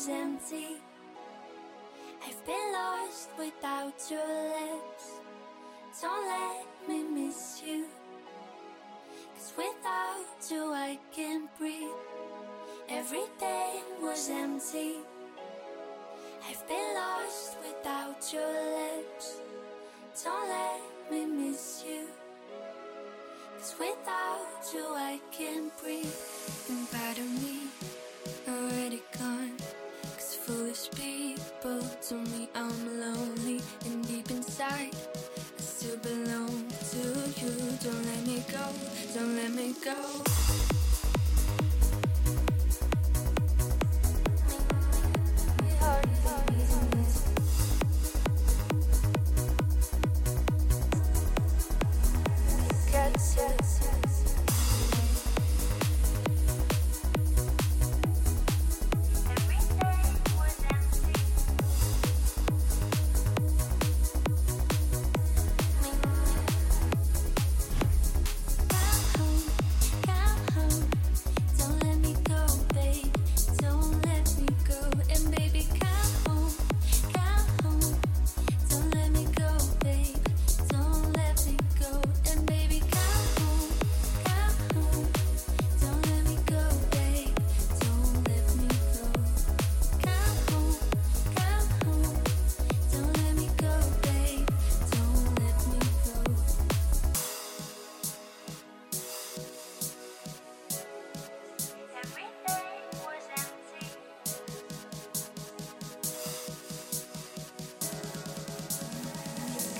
was empty. I've been lost without your lips. Don't let me miss you. Cause without you, I can't breathe. Everything was empty. I've been lost without your lips. Don't let me miss you. Cause without you, I can't breathe. Don't let me go.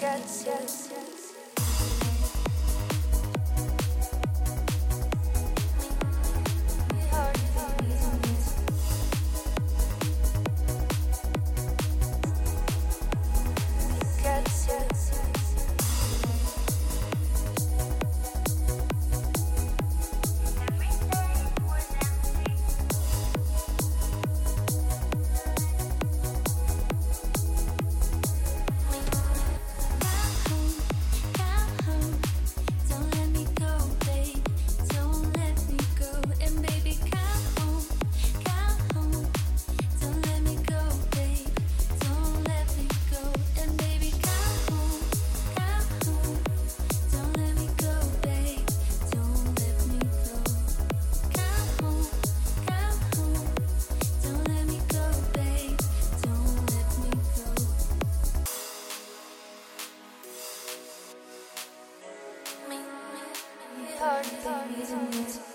Yes, yes, Me, me, me,